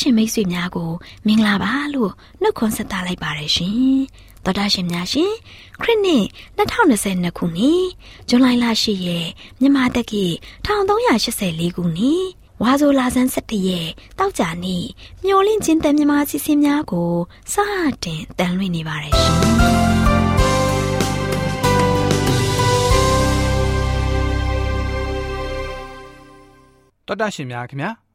ရှင်မတော်တာရှင်မိတ်ဆွေများကိုမင်္ဂလာပါလို့နှုတ်ခွန်းဆက်သလိုက်ပါတယ်ရှင်တော်တာရှင်များရှင်ခရစ်နှစ်2022ခုနှစ်ဇွန်လ10ရက်မြန်မာတက္ကီ1384ခုနှစ်ဝါဆိုလာဆန်း17ရက်တောက်ကြနေ့မျော်လင့်ခြင်းတန်မြမာစီစဉ်များကိုစတင်တန်လွှင့်နေပါတယ်ရှင်တော်တာရှင်များခင်ဗျာ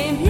came here.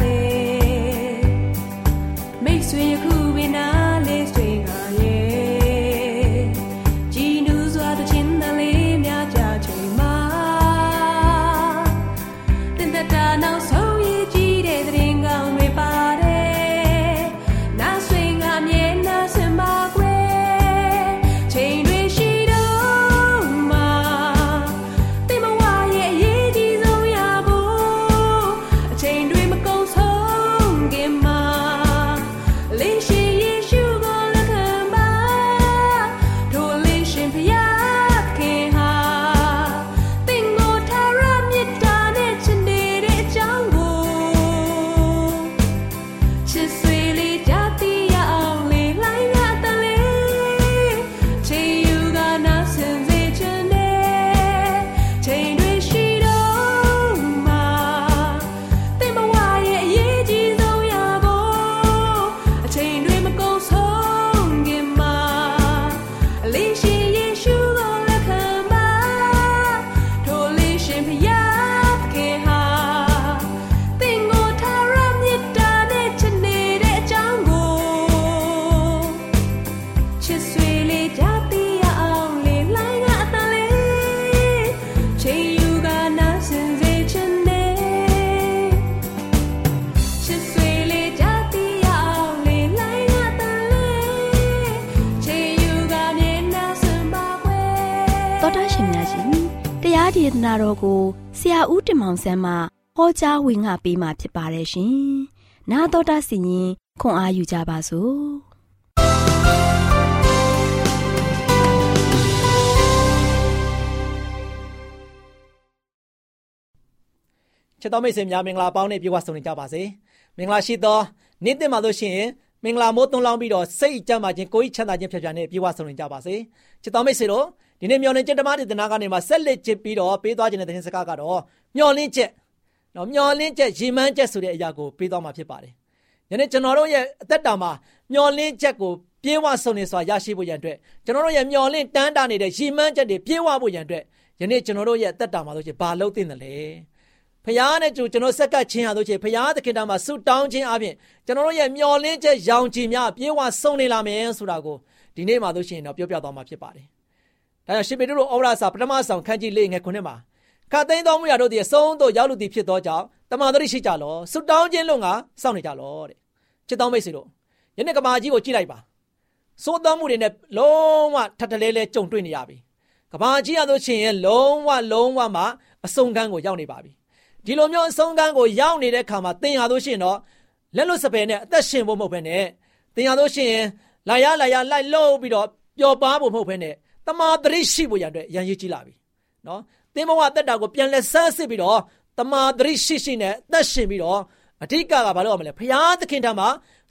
ေ ရာဦးတင်မောင်ဆန်းမှဟောကြားဝင်ငါပေးมาဖြစ်ပါတယ်ရှင်။나တော်တာစီရင်ခွန်အားယူကြပါစို့။ ချစ်တော်မိတ်ဆွေများမင်္ဂလာပေါင်းနဲ့ပြေဝဆုံနေကြပါစေမင်္ဂလာရှိသောနေ့တင်မှာလို့ရှိရင်မင်္ဂလာမိုးသွန်းလောင်းပြီးတော့စိတ်ကြမ်းပါခြင်းကိုယ်ချမ်းသာခြင်းဖြတ်ဖြတ်နဲ့ပြေဝဆုံနေကြပါစေချစ်တော်မိတ်ဆွေတို့ ဒီနေ့မျော်လင့်ချက်ဓမ္မဒေသနာကနေမှဆက်လက်ချစ်ပြီးတော့ပေးသွားခြင်းတဲ့သတင်းစကားကတော့မျော်လင့်ချက်နော်မျော်လင့်ချက်ရည်မှန်းချက်ဆိုတဲ့အရာကိုပေးသွားမှာဖြစ်ပါတယ်ယနေ့ကျွန်တော်တို့ရဲ့အသက်တာမှာမျော်လင့်ချက်ကိုပြေဝဆုံနေစွာရရှိဖို့ရန်အတွက်ကျွန်တော်တို့ရဲ့မျော်လင့်တန်းတာနေတဲ့ရည်မှန်းချက်တွေပြေဝဖို့ရန်အတွက်ယနေ့ကျွန်တော်တို့ရဲ့အသက်တာမှာဆိုချင်ဘာလုပ်သင့်တယ်လဲဖခင်နဲ့ကျွန်တော်ဆက်ကပ်ခြင်းဟာဆိုချင်ဖခင်သခင်တာမှာဆုတောင်းခြင်းအပြင်ကျွန်တော်တို့ရဲ့မျော်လင့်ချက်ရောင်ချီများပြေဝဆုံနေလာမယ်ဆိုတာကိုဒီနေ့မှာဆိုရှင်တော့ပြောပြသွားမှာဖြစ်ပါတယ်။ ဒါကြောင့်ရှင်ပေတရုဩဝါဒစာပထမဆောင်ခန်းကြီးလေးငယ်ခုနှစ်မှာခတ်သိမ်းသောမှုရတို့သည်အဆုံးသို့ရောက်လူသည်ဖြစ်သောကြောင့်တမန်တော်ရှိကြလောဆုတောင်းခြင်းလုံးကစောင့်နေကြလောတဲ့။ချစ်တော်မိတ်ဆွေတို့ယနေ့ကမာကြီးကိုကြည့်လိုက်ပါ။သိုးတော်မှုတွေနဲ့လုံးဝထထလဲလဲကြုံတွေ့နေရပြီ။ကဘာကြီးရလို့ရှိရင်လုံးဝလုံးဝမှအဆုံးကန်းကိုရောက်နေပါပြီဒီလိုမျိုးအဆုံးကန်းကိုရောက်နေတဲ့ခါမှာသင်ရလို့ရှိရင်တော့လက်လွတ်စပယ်နဲ့အသက်ရှင်ဖို့မဟုတ်ဘဲနဲ့သင်ရလို့ရှိရင်လာရလာရလိုက်လို့ပြီးတော့ပျော်ပါဖို့မဟုတ်ဘဲနဲ့ တမာတရိရှိဖို့ရတဲ့ရန်ရည်ကြီးလာပြီနော်သင်ဘဝတက်တာကိုပြန်လဲဆန်းစစ်ပြီးတော့တမာတရိရှိရှိနဲ့အသက်ရှင်ပြီးတော့အဓိကကဘာလို့ရမလဲဖရာသခင်ထံမှာ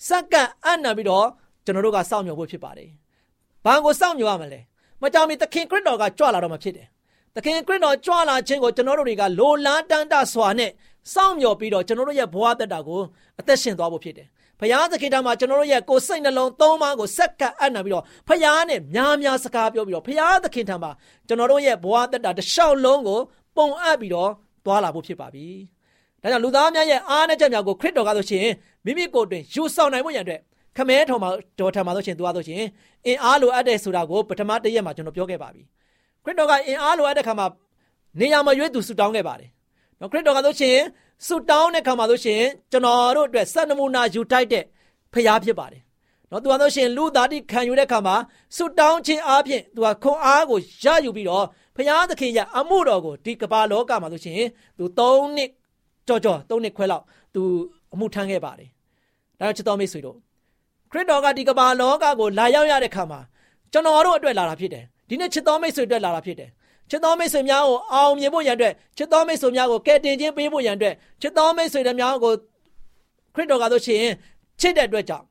စက္ကန့်အံ့နံပြီးတော့ကျွန်တော်တို့ကစောင့်မျှော်ဖို့ဖြစ်ပါတယ်။ဘာကိုစောင့်မျှော်ရမလဲ။မကြောင်မီသခင်ခရစ်တော်ကကြွလာတော့မှဖြစ်တယ်သခင်ခရစ်တော်ကြွလာခြင်းကိုကျွန်တော်တို့တွေကလိုလားတန်တစွာနဲ့ စောင့်မျှော်ပြီးတော့ကျွန်တော်တို့ရဲ့ဘဝတက်တာကိုအသက်ရှင်သွားဖို့ဖြစ်တယ်။ဘုရားသခင်တမှာကျွန်တော်တို့ရဲ့ကိုယ်စိတ်နှလုံးသုံးပါးကိုစက္ကပ်အပ်နာပြီးတော့ဘုရားနဲ့များများစကားပြောပြီးတော့ဘုရားသခင်ထံမှာကျွန်တော်တို့ရဲ့ဘဝတက်တာတစ်လျှောက်လုံးကိုပုံအပ်ပြီးတော့သွားလာဖို့ဖြစ်ပါပြီ။ဒါကြောင့်လူသားများရဲ့အားနဲ့ချက်များကိုခရစ်တော်ကဆိုရှင်မိမိကိုယ်တွင်ယူဆောင်နိုင်ဖို့ရန်အတွက်ခမဲထော်မှာတော်ထံမှာဆိုရှင်သူကဆိုရှင်အင်အားလိုအပ်တဲ့ဆိုတာကိုပထမတစ်ရက်မှာကျွန်တော်ပြောခဲ့ပါပြီ။ခရစ်တော်ကအင်အားလိုအပ်တဲ့ခါမှာနေရာမရွေးသူဆူတောင်းခဲ့ပါတယ်။ နော်ခရစ်တော်ကဆိုရှင်ဆူတောင်းတဲ့ခါမှာဆိုရှင်ကျွန်တော်တို့အတွက်စံနမူနာယူတိုက်တဲ့ဖရားဖြစ်ပါတယ်။နော်သူကဆိုရှင်လူသားတိခံယူတဲ့ခါမှာဆူတောင်းခြင်းအပြင်သူကခွန်အားကိုရယူပြီးတော့ဖရားသခင်ရဲ့အမှုတော်ကိုဒီကမ္ဘာလောကမှာဆိုရှင်သူ၃နှစ်ကြော်ကြော်၃နှစ်ခွဲလောက်သူအမှုထမ်းခဲ့ပါတယ်။ဒါကြောင့်ချစ်တော်မိတ်ဆွေတို့ခရစ်တော်ကဒီကမ္ဘာလောကကိုလာရောက်ရတဲ့ခါမှာကျွန်တော်တို့အတွက်လာတာဖြစ်တယ်။ဒီနေ့ချစ်တော်မိတ်ဆွေအတွက်လာတာဖြစ်တယ် ချစ်တော်မိတ်ဆွေများကိုအောင်မြင်ဖို့ရန်အတွက်ချစ်တော်မိတ်ဆွေများကိုကယ်တင်ခြင်းပေးဖို့ရန်အတွက်ချစ်တော်မိတ်ဆွေတွေများကိုခရစ်တော်ကဆိုရှင်ချစ်တဲ့အတွက်ကြောင့်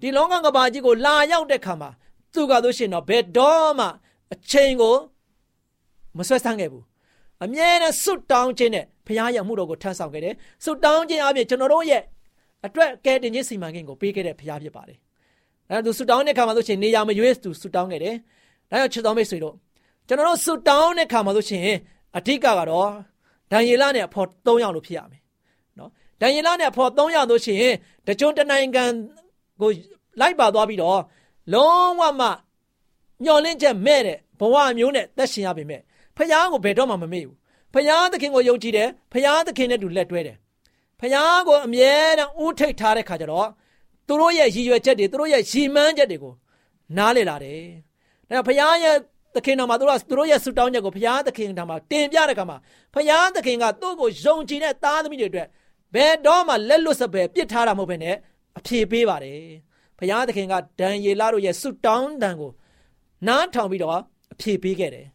ဒီလောကကဘာကြီးကိုလာရောက်တဲ့ခါမှာသူကဆိုရှင်တော့ဘယ်တော့မှအချိန်ကိုမဆွဲဆန်းခဲ့ဘူးအမြဲတမ်းစွတ်တောင်းခြင်းနဲ့ဘုရားရဲ့မှုတော်ကိုထမ်းဆောင်ခဲ့တယ်စွတ်တောင်းခြင်းအပြင်ကျွန်တော်တို့ရဲ့အတွက်ကယ်တင်ခြင်းစီမံကိန်းကိုပေးခဲ့တဲ့ဘုရားဖြစ်ပါတယ်အဲဒါသူစွတ်တောင်းတဲ့ခါမှာဆိုရှင်နေရာမရွေးသူစွတ်တောင်းခဲ့တယ်ဒါကြောင့်ချစ်တော်မိတ်ဆွေတို့ ကျွန်တော်တို့ဆူတောင်းတဲ့ခါမှာဆိုရှင်အဓိကကတော့ဒံယေလနဲ့အဖော်၃ယောက်လို့ဖြစ်ရမယ်နော်ဒံယေလနဲ့အဖော်၃ယောက်ဆိုရှင်တကြွတနိုင်ငံကိုလိုက်ပါသွားပြီးတော့လုံးဝမှမျောလင့်ချက်မဲ့တဲ့ဘဝမျိုးနဲ့သက်ရှင်ရပေမဲ့ဖခင်ကိုဘယ်တော့မှမမေ့ဘူးဖခင်သခင်ကိုယုံကြည်တယ်ဖခင်သခင်နဲ့တူလက်တွဲတယ်ဖခင်ကိုအမြဲတမ်းဥထိတ်ထားတဲ့ခါကျတော့သူတို့ရဲ့ရည်ရွယ်ချက်တွေသူတို့ရဲ့ရည်မှန်းချက်တွေကိုနားလည်လာတယ်ဒါဘုရားရဲ့ သခင်တော်မှာသူတို့သူတို့ရဲ့ဆုတောင်းချက်ကိုဘုရားသခင်တော်မှာတင်ပြတဲ့အခါမှာဘုရားသခင်ကသူ့ကိုယုံကြည်တဲ့သားသမီးတွေအတွက်ဘယ်တော့မှလက်လွတ်စပယ်ပြစ်ထားတာမဟုတ်ဘဲနဲ့အဖြေပေးပါတယ်ဘုရားသခင်ကဒံယေလတို့ရဲ့ဆုတောင်းတန်ကိုနားထောင်ပြီးတော့အဖြေပေးခဲ့တယ်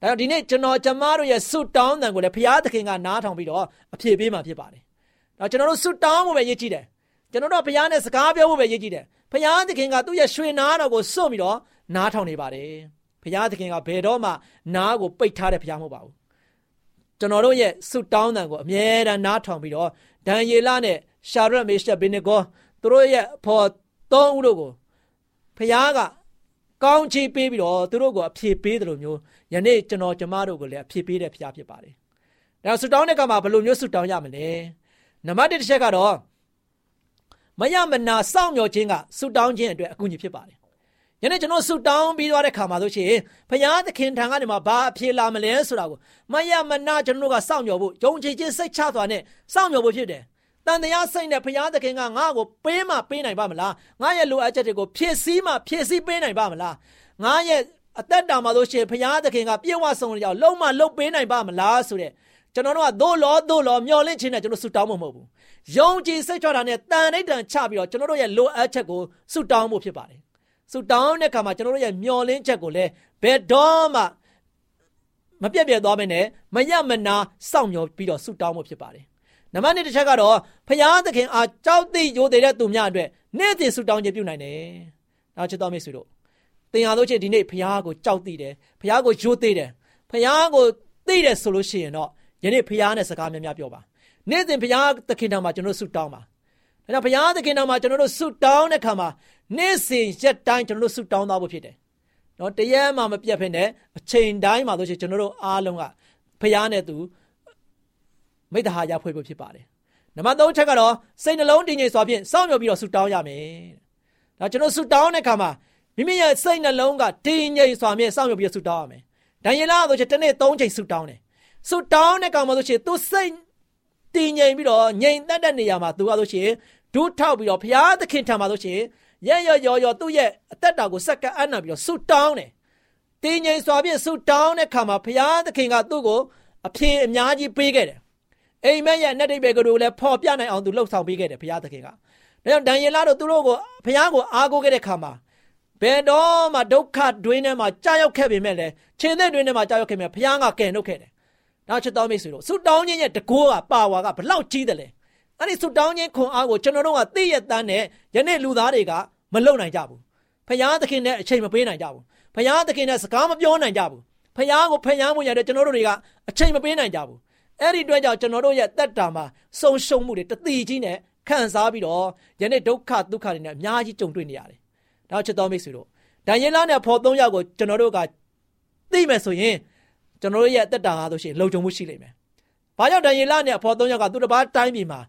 ဒါကြောင့်ဒီနေ့ကျွန်တော်ကျမတို့ရဲ့ဆုတောင်းတန်ကိုလည်းဘုရားသခင်ကနားထောင်ပြီးတော့အဖြေပေးမှာဖြစ်ပါတယ်ဒါကျွန်တော်တို့ဆုတောင်းဖို့ပဲရည်ကြည်တယ်ကျွန်တော်တို့ဘုရားနဲ့စကားပြောဖို့ပဲရည်ကြည်တယ်ဘုရားသခင်ကသူ့ရဲ့ရွှေနာတော်ကိုစွန့်ပြီးတော့နားထောင်နေပါတယ် ဘုရားသခင်ကဘယ်တော့မှနားကိုပိတ်ထားတဲ့ဘုရားမဟုတ်ပါဘူးကျွန်တော်တို့ရဲ့ဆုတောင်းတန်ကိုအမြဲတမ်းနားထောင်ပြီးတော့ဒံယေလနဲ့ရှာရက်မေရှက်ဘေနေကောသူတို့ရဲ့ဖော်သုံးဦးတို့ကိုဘုရားကကောင်းချီးပေးပြီးတော့သူတို့ကိုအဖြေပေးတယ်လို့မျိုးယနေ့ကျွန်တော်ကျမတို့ကိုလည်းအဖြေပေးတဲ့ဘုရားဖြစ်ပါတယ်။ဒါဆုတောင်းတဲ့ကမှာဘယ်လိုမျိုးဆုတောင်းရမလဲ။နံပါတ်1တစ်ချက်ကတော့မယမနာစောင့်မျှော်ခြင်းကဆုတောင်းခြင်းအတွက်အကူအညီဖြစ်ပါတယ် ယနေ့ကျွန်တော်ဆုတောင်းပြီးသွားတဲ့ခါမှာဆိုရှင်ဘုရားသခင်ထံကနေမှဘာအဖြေလာမလဲဆိုတာကိုမယမနာကျွန်တော်တို့ကစောင့်မျှော်ဖို့ယုံကြည်ခြင်းစိတ်ချစွာနဲ့စောင့်မျှော်ဖို့ဖြစ်တယ်။တန်တရားစိတ်နဲ့ဘုရားသခင်ကငါ့ကိုပေးမှပေးနိုင်ပါမလား။ငါရဲ့လိုအပ်ချက်တွေကိုဖြည့်ဆည်းမှဖြည့်ဆည်းပေးနိုင်ပါမလား။ငါရဲ့အသက်တာမှာဆိုရှင်ဘုရားသခင်ကပြေဝဆုံးကြောင်လုံးမလုံးပေးနိုင်ပါမလားဆိုတဲ့ကျွန်တော်တို့ကသို့လောသို့လောမျောလင့်ခြင်းနဲ့ကျွန်တော်ဆုတောင်းမှာမဟုတ်ဘူး။ယုံကြည်စိတ်ချတာနဲ့တန်တိုင်းတန်ချပြီးတော့ကျွန်တော်တို့ရဲ့လိုအပ်ချက်ကိုဆုတောင်းဖို့ဖြစ်ပါတယ် ဆူတောင်းတဲ့အခါမှာကျွန်တော်တို့ရဲ့မျောလင်းချက်ကိုလည်းဘယ်တော့မှမပြတ်ပြတ်သွားမနဲ့မရမနာစောင့်မျှော်ပြီးတော့ဆူတောင်းမှုဖြစ်ပါတယ်နံပါတ်1တစ်ချက်ကတော့ဖရာသခင်အားကြောက်သိရိုသေတဲ့သူများအတွက်နေ့စဉ်ဆုတောင်းခြင်းပြုနိုင်တယ်။နောက်ချစ်တော်မိတ်ဆွေတို့သင်ဟာတို့ချင်းဒီနေ့ဖရာကိုကြောက်သိတယ်ဖရာကိုရိုသေတယ်ဖရာကိုသိတယ်ဆိုလို့ရှိရင်တော့ယနေ့ဖရာနဲ့စကားများများပြောပါနေ့စဉ်ဖရာသခင်တော်မှာကျွန်တော်ဆုတောင်းပါ ဒါကြောင့်ဘုရားသခင်တော်မှာကျွန်တော်တို့ဆုတောင်းတဲ့ခါမှာနေ့စဉ်ရက်တိုင်းကျွန်တော်တို့ဆုတောင်းသားဖို့ဖြစ်တယ်။နော်တရက်မှမပြတ်ဖ ೇನೆ အချိန်တိုင်းမှာဆိုရှင်ကျွန်တော်တို့အားလုံးကဘုရားနဲ့သူမိတ္တဟာရဖွဲ့ဖို့ဖြစ်ပါတယ်။နံပါတ်3ချက်ကတော့စိတ်နှလုံးတည်ငြိမ်စွာဖြင့်စောင့်မျှော်ပြီးတော့ဆုတောင်းရမယ်။ဒါကျွန်တော်ဆုတောင်းတဲ့ခါမှာမိမိရဲ့စိတ်နှလုံးကတည်ငြိမ်စွာဖြင့်စောင့်မျှော်ပြီးတော့ဆုတောင်းရမယ်။ဒံယေလဆိုရှင်တစ်နေ့3ချိန်ဆုတောင်းတယ်။ဆုတောင်းတဲ့ခါမှာဆိုရှင်သူစိတ်တည်ငြိမ်ပြီးတော့ငြိမ်သက်တဲ့နေရာမှာသူကဆိုရှင် ဒုထောက်ပြီးတော့ဘုရားသခင်ထံမှာဆိုရှင်ရရရော်ရော်သူ့ရဲ့အသက်တာကိုစက္ကန့်အနံပြီးတော့ဆုတောင်းတယ်။တည်ငြိမ်စွာဖြင့်ဆုတောင်းတဲ့ခါမှာဘုရားသခင်ကသူ့ကိုအဖြေအများကြီးပေးခဲ့တယ်။အိမ်မက်ရဲ့အနက်တိတ်ပဲကလေးကိုလည်းဖော်ပြနိုင်အောင်သူလှုပ်ဆောင်ပေးခဲ့တယ်ဘုရားသခင်က။ဒါကြောင့်ဒံယေလတို့သူတို့ကိုဘုရားကိုအားကိုးခဲ့တဲ့ခါမှာဘယ်တော့မှဒုက္ခတွင်းထဲမှာကြာရောက်ခဲ့ပေမဲ့လည်းခြေသက်တွင်းထဲမှာကြာရောက်ခဲ့မြဲဘုရားကကယ်နှုတ်ခဲ့တယ်။နောက်ချက်တော်မိတ်ဆွေတို့ဆုတောင်းခြင်းရဲ့တကောကပါဝါကဘလောက်ကြီးတယ်လဲ။ အဲ့ဒီဆုတောင်းခြင်းခွန်အားကိုကျွန်တော်တို့ကသိရတန်းနဲ့ယနေ့လူသားတွေကမလုံနိုင်ကြဘူးဖယားသခင်နဲ့အချိန်မပေးနိုင်ကြဘူးဖယားသခင်နဲ့စကားမပြောနိုင်ကြဘူးဖယားကိုဖယားမှုရတဲ့ကျွန်တော်တို့တွေကအချိန်မပေးနိုင်ကြဘူးအဲ့ဒီအတွက်ကြောင့်ကျွန်တော်တို့ရဲ့တက်တာမှာစုံရှုံမှုတွေတတိကြီးနဲ့ခံစားပြီးတော့ယနေ့ဒုက္ခဒုက္ခတွေနဲ့အများကြီးကြုံတွေ့နေရတယ်။ဒါချစ်တော်မိတ်ဆွေတို့ဒံယေလနဲ့ဖော်သုံးယောက်ကိုကျွန်တော်တို့ကသိမယ်ဆိုရင်ကျွန်တော်တို့ရဲ့တက်တာဟာဆိုရှင်လုံခြုံမှုရှိလိမ့်မယ်။ဘာကြောင့်ဒံယေလနဲ့ဖော်သုံးယောက်ကသူတစ်ပါးတိုင်းပြည်မှာ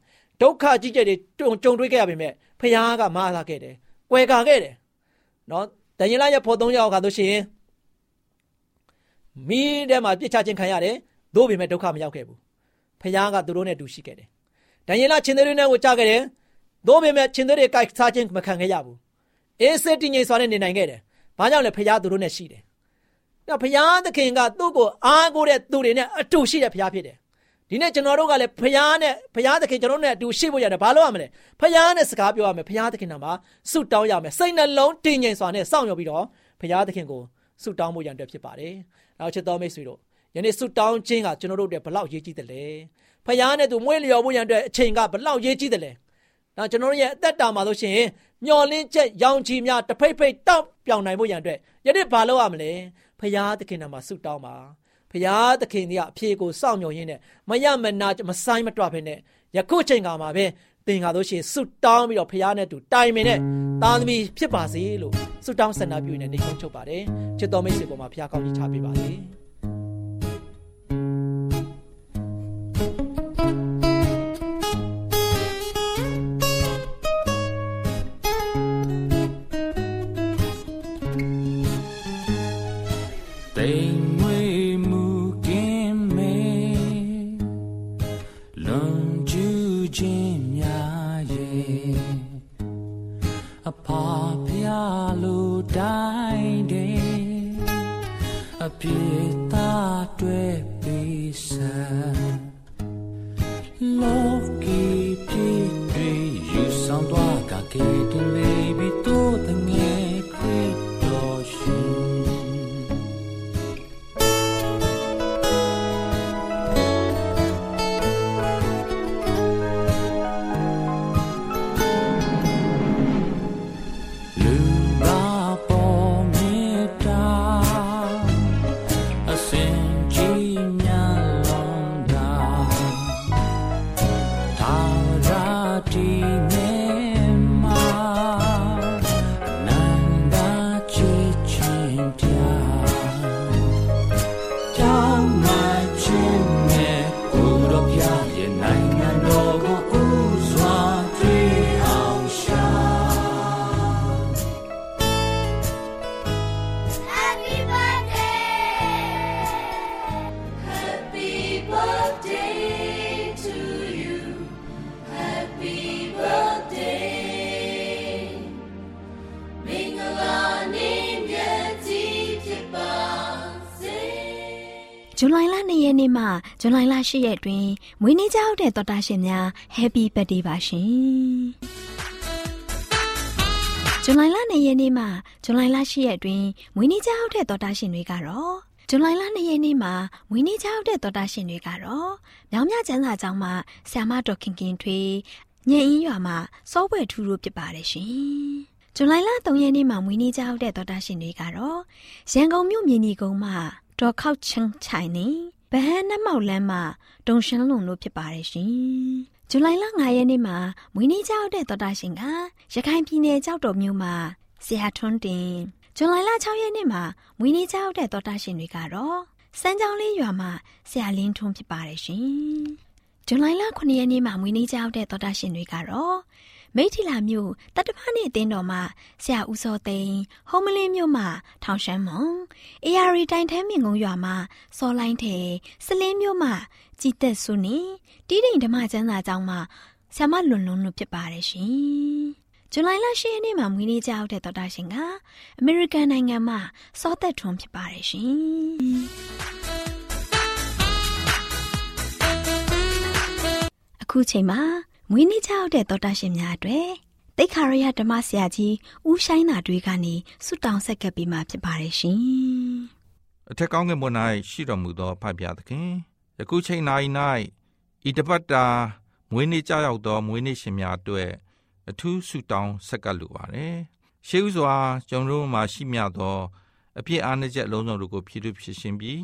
ဒုက္ခကြီးကျယ်တွေကြုံကြုံတွေ့ခဲ့ရပေမဲ့ဖခင်ကမအားလာခဲ့တယ်။ကွယ်ကာခဲ့တယ်။နော်ဒန်ယေလရဲ့ဖော်သုံးယောက်ကဆိုရှင်မိထဲမှာပြစ်ချခြင်းခံရတယ်။သို့ပေမဲ့ဒုက္ခမရောက်ခဲ့ဘူး။ဖခင်ကသူတို့နဲ့တူရှိခဲ့တယ်။ဒန်ယေလချင်းသေးတွေနဲ့ကိုကြားခဲ့တယ်။သို့ပေမဲ့ချင်းသေးတွေကိုက်စားခြင်းမခံခဲ့ရဘူး။အေးစစ်တည်ငြိမ်စွာနဲ့နေနိုင်ခဲ့တယ်။ဘာကြောင့်လဲဖခင်သူတို့နဲ့ရှိတယ်။နောက်ဖခင်သခင်ကသူ့ကိုအားကိုးတဲ့သူတွေနဲ့အတူရှိတဲ့ဖခင်ဖြစ်တယ် ဒီနေ့ကျွန်တော်တို့ကလည်းဖရားနဲ့ဖရားသခင်ကျွန်တော်တို့နဲ့အတူရှိဖို့ရတယ်ဘာလို့ရမလဲဖရားနဲ့စကားပြောရမယ်ဖရားသခင်နာမှာဆုတောင်းရမယ်စိတ်နှလုံးတည်ငြိမ်စွာနဲ့စောင့်မျှော်ပြီးတော့ဖရားသခင်ကိုဆုတောင်းဖို့ရန်အတွက်ဖြစ်ပါတယ်နောက်ချစ်တော်မိတ်ဆွေတို့ယနေ့ဆုတောင်းခြင်းကကျွန်တော်တို့အတွက်ဘလောက်ရေးကြီးတယ်လဲဖရားနဲ့သူမွေးလျော်ဖို့ရန်အတွက်အချိန်ကဘလောက်ရေးကြီးတယ်လဲနောက်ကျွန်တော်တို့ရဲ့အသက်တာမှာဆိုရှင်မျော်လင့်ချက်ရောင်ချီများတဖိတ်ဖိတ်တောက်ပြောင်နိုင်ဖို့ရန်အတွက်ယနေ့ဘာလုပ်ရမလဲဖရားသခင်နာမှာဆုတောင်းပါ ဘုရားသခင်ကြီးကအဖြေကိုစောင့်မျှော်ရင်းနဲ့မရမနာမဆိုင်မတွဖဲနဲ့ယခုချိန်ကမှာပဲသင်္ကာတို့ရှင်ဆုတောင်းပြီးတော့ဘုရားနဲ့တူတိုင်ပင်နဲ့သားသမီးဖြစ်ပါစေလို့ဆုတောင်းဆန္ဒပြုနေနေခုံးချုပ်ပါတယ်ချစ်တော်မိတ်ဆွေပေါ်မှာဘုရားကောင်းကြီးချပေးပါစေ 2ရက်နေ့မှဇူလိုင်လ10ရက်အတွင်းမွေးနေ့ကြောက်တဲ့တော်တာရှင်များ Happy Birthday ပါရှင်။ဇူလိုင်လ2ရက်နေ့မှဇူလိုင်လ10ရက်အတွင်းမွေးနေ့ကြောက်တဲ့တော်တာရှင်တွေကတော့ဇွန်လလ2ရက်နေ့မှာမွေးနေ့ကြောက်တဲ့တော်တာရှင်တွေကတော့မြောင်မြကျန်းစာကျောင်းမှာဆ iam မတော်ခင်ခင်ထွေးညင်အင်းရွာမှာစောပွဲထူးလို့ဖြစ်ပါတယ်ရှင်။ဇွန်လလ3ရက်နေ့မှာမွေးနေ့ကြောက်တဲ့တော်တာရှင်တွေကတော့ရန်ကုန်မြို့မြေနီကုန်းမှာဒေါ်ခောက်ချင်းချိုင်နေ ဗဟန်းနှမောက်လမ်းမှာတုံရှန်းလုံလို့ဖြစ်ပါတယ်ရှင်။ဇူလိုင်လ9ရက်နေ့မှာမွေးနေ့ကြောက်တဲ့တော်တာရှင်ကရခိုင်ပြည်နယ်ကြောက်တော်မြို့မှာဆရာထွန်းတင်ဇွန်လလ6ရက်နေ့မှာမွေးနေ့ကြောက်တဲ့တော်တာရှင်တွေကတော့စမ်းချောင်းလေးရွာမှာဆရာလင်းထွန်းဖြစ်ပါတယ်ရှင်။ဇွန်လလ9ရက်နေ့မှာမွေးနေ့ကြောက်တဲ့တော်တာရှင်တွေကတော့ မိထီလာမြို့တတ္တမနေ့အတင်းတော်မှာဆရာဦးစောသိန်းဟုံးမလင်းမြို့မှာထောင်ရှမ်းမုံအေယာရီတိုင်ထဲမြင့်ကုန်းရွာမှာစောလိုင်းထဲစလင်းမြို့မှာကြည်သက်စုနေတီးတိန်ဓမ္မကျမ်းစာကျောင်းမှာဆ iam မလွန်လွန်လို့ဖြစ်ပါတယ်ရှင်ဇူလိုင်လ10ရက်နေ့မှာမွေးနေ့ကြောက်တဲ့တော်တာရှင်ကအမေရိကန်နိုင်ငံမှာစောသက်ထွန်းဖြစ်ပါတယ်ရှင်အခုချိန်မှာ မွေးနေ့ကြောက်တဲ့တော်တာရှင်များအတွက်တိတ်ခါရရဓမ္မဆရာကြီးဦးဆိုင်သာတွေကနေဆုတောင်းဆက်ကပ်ပြီးမှဖြစ်ပါတယ်ရှင်။အထက်ကောင်းကင်ဘုံ၌ရှိတော်မူသောဖဖျားသခင်ယခုချိန်၌၌ဤတပတ်တာမွေးနေ့ကြောက်သောမွေးနေ့ရှင်များအတွက်အထူးဆုတောင်းဆက်ကပ်လိုပါတယ်။ရှေးဥစွာကျွန်တော်တို့မှာရှိမြသောအပြစ်အားနည်းချက်အလုံးစုံတို့ကိုဖြည့်ဖြည့်ရှင်းပြီး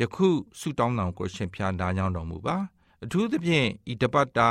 ယခုဆုတောင်းတော်ကိုရှင်ဖျားနားကြောင်းတော်မူပါ။အထူးသဖြင့်ဤတပတ်တာ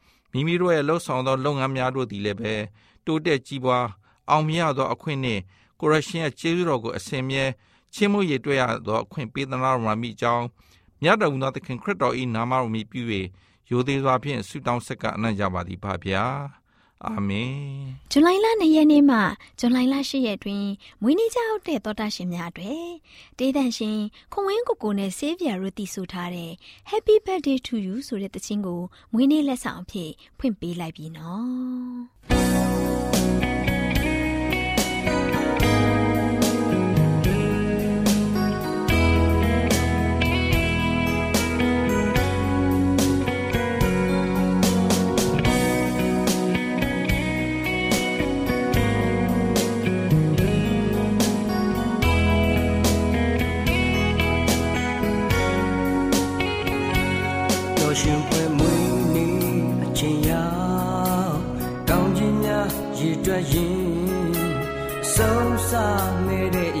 မိမိတို့ရဲ့လှုပ်ဆောင်သောလုပ်ငန်းများတို့သည်လည်းပဲတိုးတက်ကြီးပွားအောင်မြတ်သောအခွင့်နှင့်ကိုရရှင်ရဲ့ကျေးဇူးတော်ကိုအစဉ်မြဲချင်းမှုရတွေ့ရသောအခွင့်ပေးသနာတော်မှာမိကြောင်းမြတ်တော်မူသောသခင်ခရစ်တော်၏နာမတော်မြည်ပြု၍ရိုသေစွာဖြင့်ဆုတောင်းဆက်ကအနံ့ကြပါသည်ပါဗျာ အာမင်ဇူလိုင်လ2ရက်နေ့မှဇူလိုင်လ10ရက်တွင်မွေးနေ့ကြောက်တဲ့သောတာရှင်များအတွက်တေးတန်ရှင်ခွန်ဝင်းကိုကိုနဲ့ဆေးဗီယာတို့တည်ဆိုထားတဲ့ Happy Birthday to you ဆိုတဲ့တခြင်းကိုမွေးနေ့လက်ဆောင်အဖြစ်ဖွင့်ပေးလိုက်ပြီနော် ရင်ဆုံးစားနေတဲ့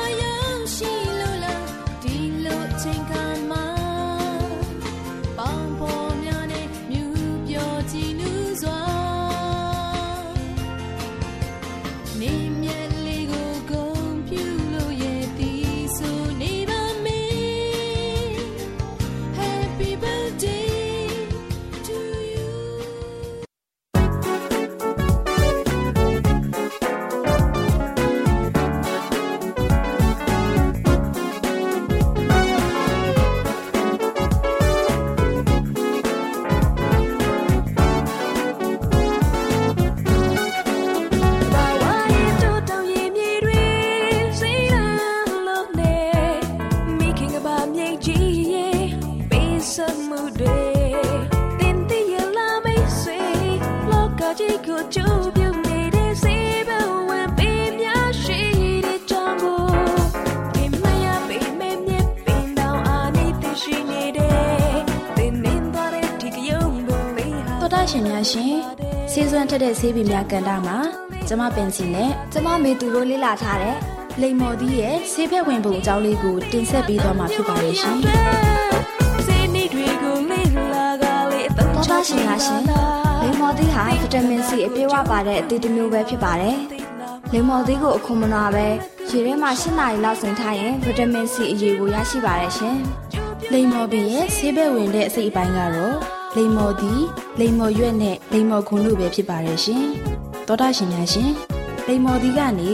တဲ့ဆေးပင်များကန်တာမှာကျမပင်စီနဲ့ကျမမေသူတို့လေ့လာထားတဲ့လိမ္မော်သီးရဲ့ဆေးဖက်ဝင်ပုံအကြောင်းလေးကိုတင်ဆက်ပေးသွားမှာဖြစ်ပါရဲ့ရှင်ဆေးနည်းတွေကိုလေ့လာကလေးအသုံးချရှင်များရှင်လိမ္မော်သီးဟာဗီတာမင်စီအပြည့်အဝပါတဲ့အသီးတစ်မျိုးပဲဖြစ်ပါတယ်လိမ္မော်သီးကိုအခုမနာပဲရေထဲမှာ၈နာရီလောက်ဆင်ထားရင်ဗီတာမင်စီအရေးကိုရရှိပါတယ်ရှင်လိမ္မော်ပင်ရဲ့ဆေးဘက်ဝင်တဲ့အစိတ်အပိုင်းကတော့ လိမ္မော်သည်လိမ္မော်ရွက်နဲ့လိမ္မော်ခွန်တို့ပဲဖြစ်ပါတယ်ရှင်။သောတာရှင်များရှင်လိမ္မော်သည်ကနေ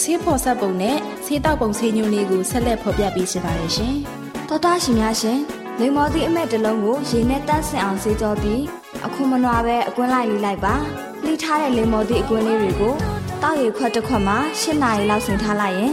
ဆေးဖော်ဆက်ပုံနဲ့ဆေးတောက်ပုံဆေးညွှန်းလေးကိုဆက်လက်ဖော်ပြပေးရှင်ပါတယ်ရှင်။သောတာရှင်များရှင်လိမ္မော်သည်အမက်တစ်လုံးကိုရေနဲ့တန့်စင်အောင်ဆေးကြောပြီးအခုမနွားပဲအကွင်းလိုက်လေးလိုက်ပါ။လှိထားတဲ့လိမ္မော်သည်အကွင်းလေးတွေကိုတောက်ရခွက်တစ်ခွက်မှာ၈နာရီလောက်ဆင်ထားလိုက်ရင်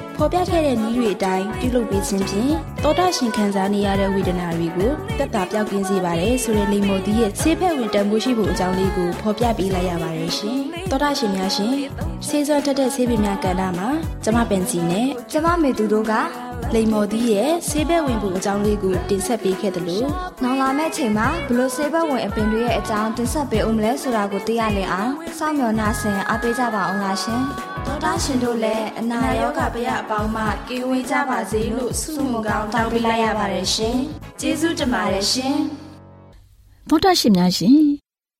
ဖော်ပြခဲ့တဲ့နည်းတွေအတိုင်းပြုလုပ်ပေးခြင်းဖြင့်တောတာရှင်ခံစားနေရတဲ့ဝေဒနာတွေကိုတက်တာပြောက်ကင်းစေပါတယ်ဆိုတဲ့လိမ္မော်သီးရဲ့ဆေးဖက်ဝင်တန်ဖိုးရှိဖို့အကြောင်းလေးကိုဖော်ပြပေးလိုက်ရပါတယ်ရှင်တောတာရှင်များရှင်ဆေးစောတက်တဲ့ဆေးပင်များကဏ္ဍမှာကျမပင်စီနဲ့ကျမမေသူတို့က လိမ္မော်သီးရဲ့ဆေးဘက်ဝင်ဖို့အကြောင်းလေးကိုတင်ဆက်ပေးခဲ့တယ်လို့နောင်လာမယ့်ချိန်မှာဘလို့ဆေးဘက်ဝင်အပင်တွေရဲ့အကြောင်းတင်ဆက်ပေးဦးမလဲဆိုတာကိုသိရလင်အောင်စောင့်မျှော်နှားဆင်အားပေးကြပါအောင်လားရှင်ဒေါက်တာရှင်တို့လည်းအနာရောဂါပြအပေါင်းမှကင်းဝေးကြပါစေလို့ဆုမွန်ကောင်းတောင်းပေးလိုက်ရပါတယ်ရှင်ကျေးဇူးတင်ပါတယ်ရှင်သောတာရှင်များရှင်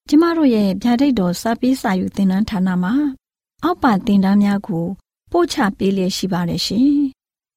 ကျမတို့ရဲ့ဗျာဒိတ်တော်စပေးစာယူသင်တန်းဌာနမှာအောက်ပါသင်တန်းများကိုပို့ချပေးလျက်ရှိပါတယ်ရှင်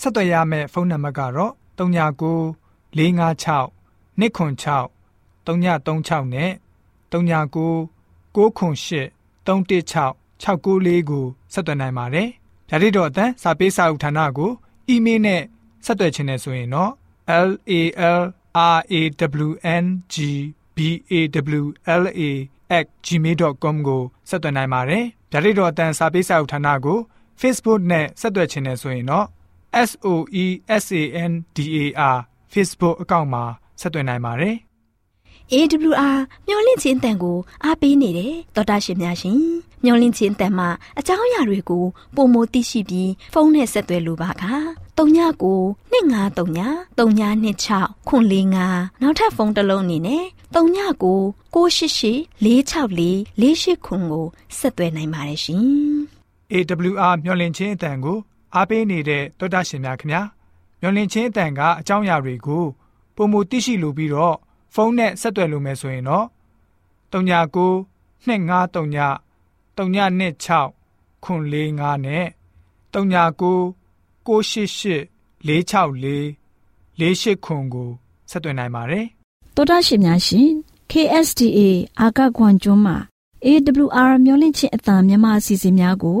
ဆက်သွယ်ရမယ့်ဖုန်းနံပါတ်ကတော့39 656 296 336နဲ့39 98 316 694ကိုဆက်သွင်းနိုင်ပါတယ်။ဓာတိတော်အတန်းစာပေးစာဥထာဏာကိုအီးမေးလ်နဲ့ဆက်သွယ်ခြင်းနဲ့ဆိုရင်တော့ l a l r a w n g b a w l a @gmail.com ကိုဆက်သွင်းနိုင်ပါတယ်။ဓာတိတော်အတန်းစာပေးစာဥထာဏာကို Facebook နဲ့ဆက်သွယ်ခြင်းနဲ့ဆိုရင်တော့ S O E S A N D A R Facebook အကောင့်မှာဆက်သွင်းနိုင်ပါတယ်။ AWR မျော်လင့်ခြင်းအတန်ကိုအားပေးနေတယ်တော်တာရှင်များရှင်မျော်လင့်ခြင်းအတန်မှာအကြောင်းအရာတွေကိုပုံမသိရှိပြီးဖုန်းနဲ့ဆက်သွယ်လိုပါက39 2939 3926ခွန်45နောက်ထပ်ဖုန်းတစ်လုံးအနေနဲ့39 688 664 48ခွန်ကိုဆက်သွယ်နိုင်ပါတယ်ရှင် AWR မျော်လင့်ခြင်းအတန်ကို အားပေးနေတဲ့တောတာရှင်များခင်ဗျာမျော်လင့်ခြင်းအတန်ကအကြောင်းအရာတွေကိုပုံမသိရှိလိုပြီးတော့ဖုန်းနဲ့ဆက်သွယ်လို့မယ်ဆိုရင်တော့39 253 326ခွန်45နဲ့39 688 464 48ခွန်ကိုဆက်သွင်းနိုင်ပါတယ်တော်တာရှင်များရှင် KSTA အာကခွန်ကျွန်းမှာ AWR မျော်လင့်ခြင်းအတန်မြန်မာအစီအစဉ်များကို